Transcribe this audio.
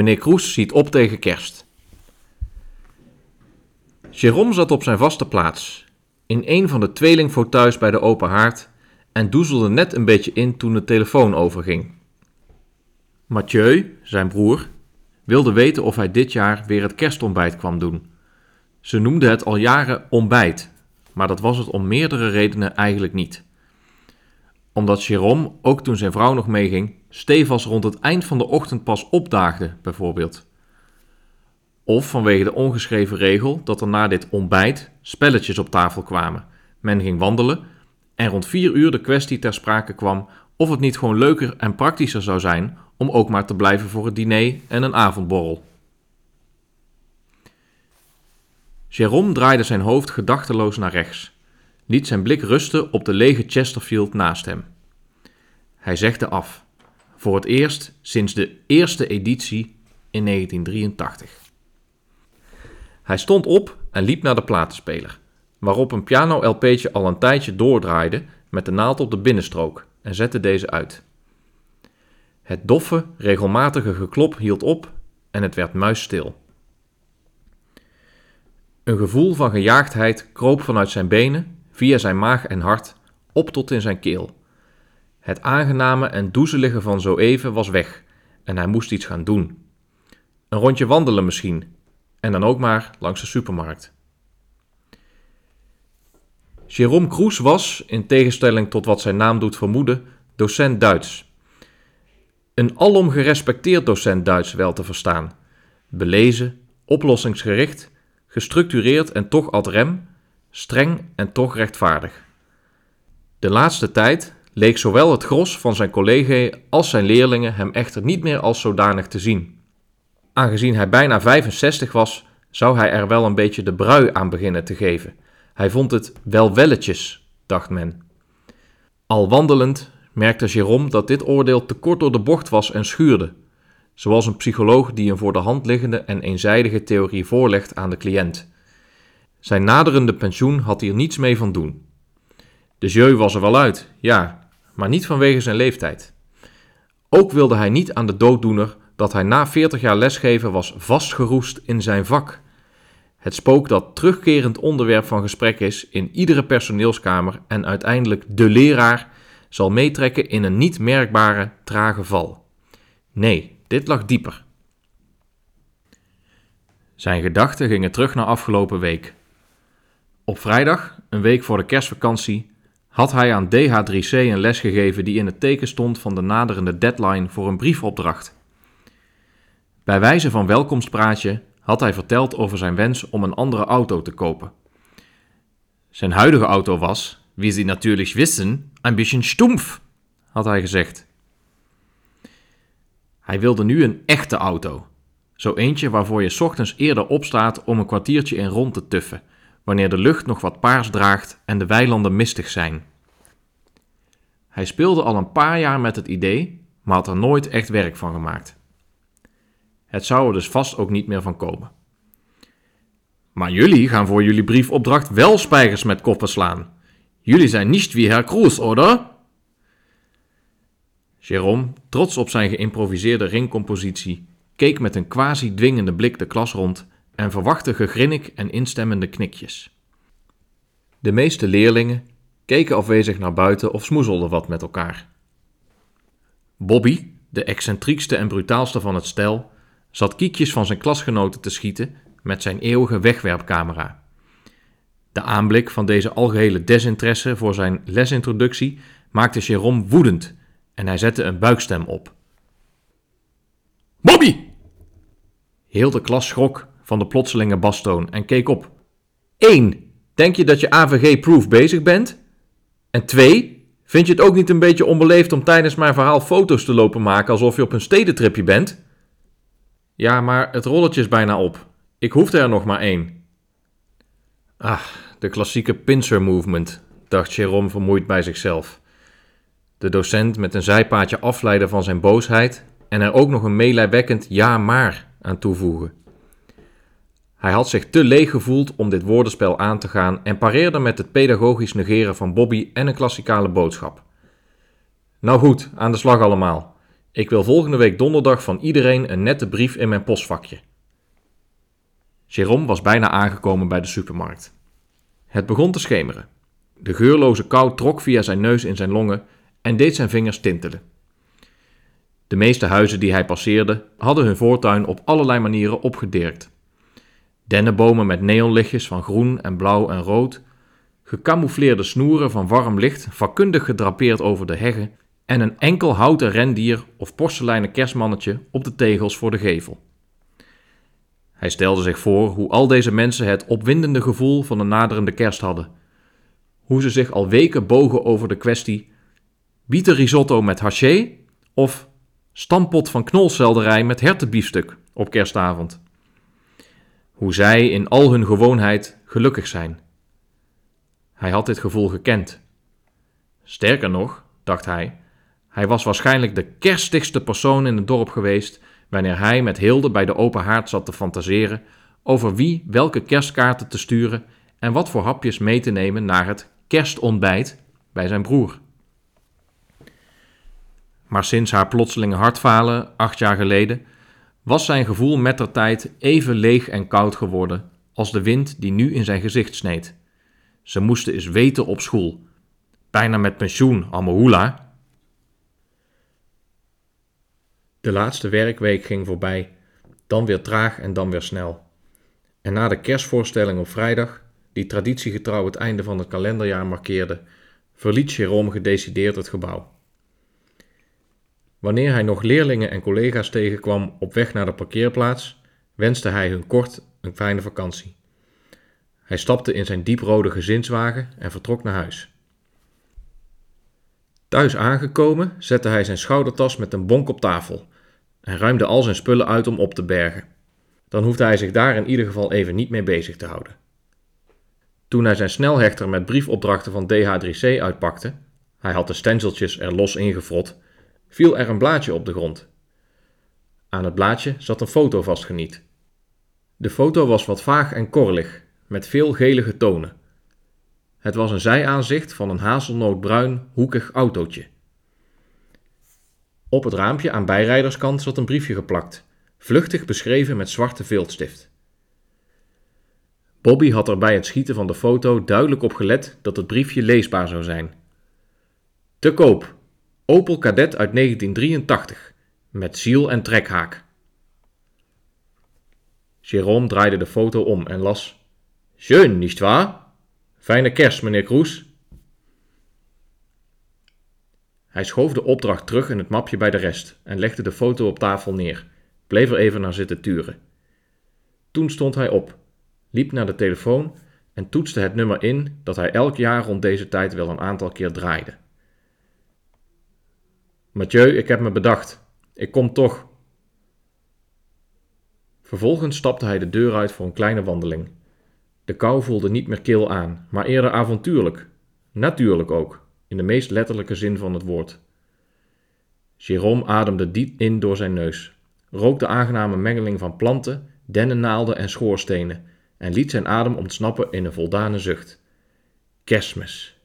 Meneer Kroes ziet op tegen kerst. Jérôme zat op zijn vaste plaats, in een van de tweelingfauteuils bij de open haard en doezelde net een beetje in toen de telefoon overging. Mathieu, zijn broer, wilde weten of hij dit jaar weer het kerstontbijt kwam doen. Ze noemden het al jaren ontbijt, maar dat was het om meerdere redenen eigenlijk niet. Omdat Jérôme, ook toen zijn vrouw nog meeging, stevast rond het eind van de ochtend pas opdaagde, bijvoorbeeld. Of vanwege de ongeschreven regel dat er na dit ontbijt spelletjes op tafel kwamen. Men ging wandelen en rond vier uur de kwestie ter sprake kwam of het niet gewoon leuker en praktischer zou zijn om ook maar te blijven voor het diner en een avondborrel. Jérôme draaide zijn hoofd gedachteloos naar rechts, liet zijn blik rusten op de lege Chesterfield naast hem. Hij zegde af, voor het eerst sinds de eerste editie in 1983. Hij stond op en liep naar de platenspeler, waarop een piano-LP'tje al een tijdje doordraaide met de naald op de binnenstrook en zette deze uit. Het doffe, regelmatige geklop hield op en het werd muisstil. Een gevoel van gejaagdheid kroop vanuit zijn benen, via zijn maag en hart, op tot in zijn keel. Het aangename en doezelige van zo even was weg en hij moest iets gaan doen. Een rondje wandelen misschien, en dan ook maar langs de supermarkt. Jérôme Kroes was, in tegenstelling tot wat zijn naam doet vermoeden, docent Duits. Een alom gerespecteerd docent Duits wel te verstaan. Belezen, oplossingsgericht, gestructureerd en toch ad rem, streng en toch rechtvaardig. De laatste tijd leek zowel het gros van zijn collega's als zijn leerlingen hem echter niet meer als zodanig te zien. Aangezien hij bijna 65 was, zou hij er wel een beetje de brui aan beginnen te geven. Hij vond het wel welletjes, dacht men. Al wandelend merkte Jérôme dat dit oordeel te kort door de bocht was en schuurde, zoals een psycholoog die een voor de hand liggende en eenzijdige theorie voorlegt aan de cliënt. Zijn naderende pensioen had hier niets mee van doen. De jeu was er wel uit, ja, maar niet vanwege zijn leeftijd. Ook wilde hij niet aan de dooddoener dat hij na 40 jaar lesgeven was vastgeroest in zijn vak. Het spook dat terugkerend onderwerp van gesprek is in iedere personeelskamer en uiteindelijk de leraar zal meetrekken in een niet merkbare trage val. Nee, dit lag dieper. Zijn gedachten gingen terug naar afgelopen week. Op vrijdag, een week voor de kerstvakantie, had hij aan DH3C een les gegeven die in het teken stond van de naderende deadline voor een briefopdracht. Bij wijze van welkomstpraatje had hij verteld over zijn wens om een andere auto te kopen. Zijn huidige auto was, wie ze natuurlijk wisten, een beetje stumpf, had hij gezegd. Hij wilde nu een echte auto. Zo eentje waarvoor je ochtends eerder opstaat om een kwartiertje in rond te tuffen, wanneer de lucht nog wat paars draagt en de weilanden mistig zijn. Hij speelde al een paar jaar met het idee, maar had er nooit echt werk van gemaakt. Het zou er dus vast ook niet meer van komen. Maar jullie gaan voor jullie briefopdracht wel spijkers met koppen slaan. Jullie zijn niet wie Herr Kroes, oder? Jérôme, trots op zijn geïmproviseerde ringcompositie, keek met een quasi-dwingende blik de klas rond en verwachtte gegrinnik en instemmende knikjes. De meeste leerlingen keken afwezig naar buiten of smoezelden wat met elkaar. Bobby, de excentriekste en brutaalste van het stel, zat kiekjes van zijn klasgenoten te schieten met zijn eeuwige wegwerpcamera. De aanblik van deze algehele desinteresse voor zijn lesintroductie maakte Jérôme woedend en hij zette een buikstem op. Bobby! Heel de klas schrok van de plotselinge bastoon en keek op. 1. Denk je dat je AVG-proof bezig bent? En 2. Vind je het ook niet een beetje onbeleefd om tijdens mijn verhaal foto's te lopen maken alsof je op een stedentripje bent? Ja, maar het rolletje is bijna op. Ik hoefde er nog maar één. Ah, de klassieke pincer movement, dacht Jérôme vermoeid bij zichzelf. De docent met een zijpaadje afleiden van zijn boosheid en er ook nog een meelijwekkend ja maar aan toevoegen. Hij had zich te leeg gevoeld om dit woordenspel aan te gaan en pareerde met het pedagogisch negeren van Bobby en een klassikale boodschap. Nou goed, aan de slag allemaal. Ik wil volgende week donderdag van iedereen een nette brief in mijn postvakje. Jérôme was bijna aangekomen bij de supermarkt. Het begon te schemeren. De geurloze kou trok via zijn neus in zijn longen en deed zijn vingers tintelen. De meeste huizen die hij passeerde hadden hun voortuin op allerlei manieren opgedirkt. Dennenbomen met neonlichtjes van groen en blauw en rood, gecamoufleerde snoeren van warm licht vakkundig gedrapeerd over de heggen en een enkel houten rendier of porseleinen kerstmannetje op de tegels voor de gevel. Hij stelde zich voor hoe al deze mensen het opwindende gevoel van een naderende kerst hadden. Hoe ze zich al weken bogen over de kwestie: bietenrisotto met haché of stampot van knolselderij met hertenbiefstuk op kerstavond. Hoe zij in al hun gewoonheid gelukkig zijn. Hij had dit gevoel gekend. Sterker nog, dacht hij, hij was waarschijnlijk de kerstigste persoon in het dorp geweest wanneer hij met Hilde bij de open haard zat te fantaseren over wie welke kerstkaarten te sturen en wat voor hapjes mee te nemen naar het kerstontbijt bij zijn broer. Maar sinds haar plotselinge hartfalen, acht jaar geleden, was zijn gevoel met der tijd even leeg en koud geworden als de wind die nu in zijn gezicht sneed. Ze moesten eens weten op school. Bijna met pensioen, Amahula. De laatste werkweek ging voorbij, dan weer traag en dan weer snel. En na de kerstvoorstelling op vrijdag, die traditiegetrouw het einde van het kalenderjaar markeerde, verliet Jerome gedecideerd het gebouw. Wanneer hij nog leerlingen en collega's tegenkwam op weg naar de parkeerplaats, wenste hij hun kort een fijne vakantie. Hij stapte in zijn dieprode gezinswagen en vertrok naar huis. Thuis aangekomen zette hij zijn schoudertas met een bonk op tafel en ruimde al zijn spullen uit om op te bergen. Dan hoefde hij zich daar in ieder geval even niet mee bezig te houden. Toen hij zijn snelhechter met briefopdrachten van DH3C uitpakte, hij had de stenseltjes er los ingefrot, viel er een blaadje op de grond. Aan het blaadje zat een foto vastgeniet. De foto was wat vaag en korrelig, met veel gelige tonen. Het was een zijaanzicht van een hazelnootbruin, hoekig autootje. Op het raampje aan bijrijderskant zat een briefje geplakt, vluchtig beschreven met zwarte viltstift. Bobby had er bij het schieten van de foto duidelijk op gelet dat het briefje leesbaar zou zijn. Te koop, Opel Kadett uit 1983, met ziel en trekhaak. Jérôme draaide de foto om en las: Schön, nicht wahr? Fijne kerst, meneer Kroes. Hij schoof de opdracht terug in het mapje bij de rest en legde de foto op tafel neer, bleef er even naar zitten turen. Toen stond hij op, liep naar de telefoon en toetste het nummer in dat hij elk jaar rond deze tijd wel een aantal keer draaide. Mathieu, ik heb me bedacht. Ik kom toch. Vervolgens stapte hij de deur uit voor een kleine wandeling. De kou voelde niet meer kil aan, maar eerder avontuurlijk. Natuurlijk ook, in de meest letterlijke zin van het woord. Jérôme ademde diep in door zijn neus, rook de aangename mengeling van planten, dennennaalden en schoorstenen en liet zijn adem ontsnappen in een voldane zucht. Kerstmis.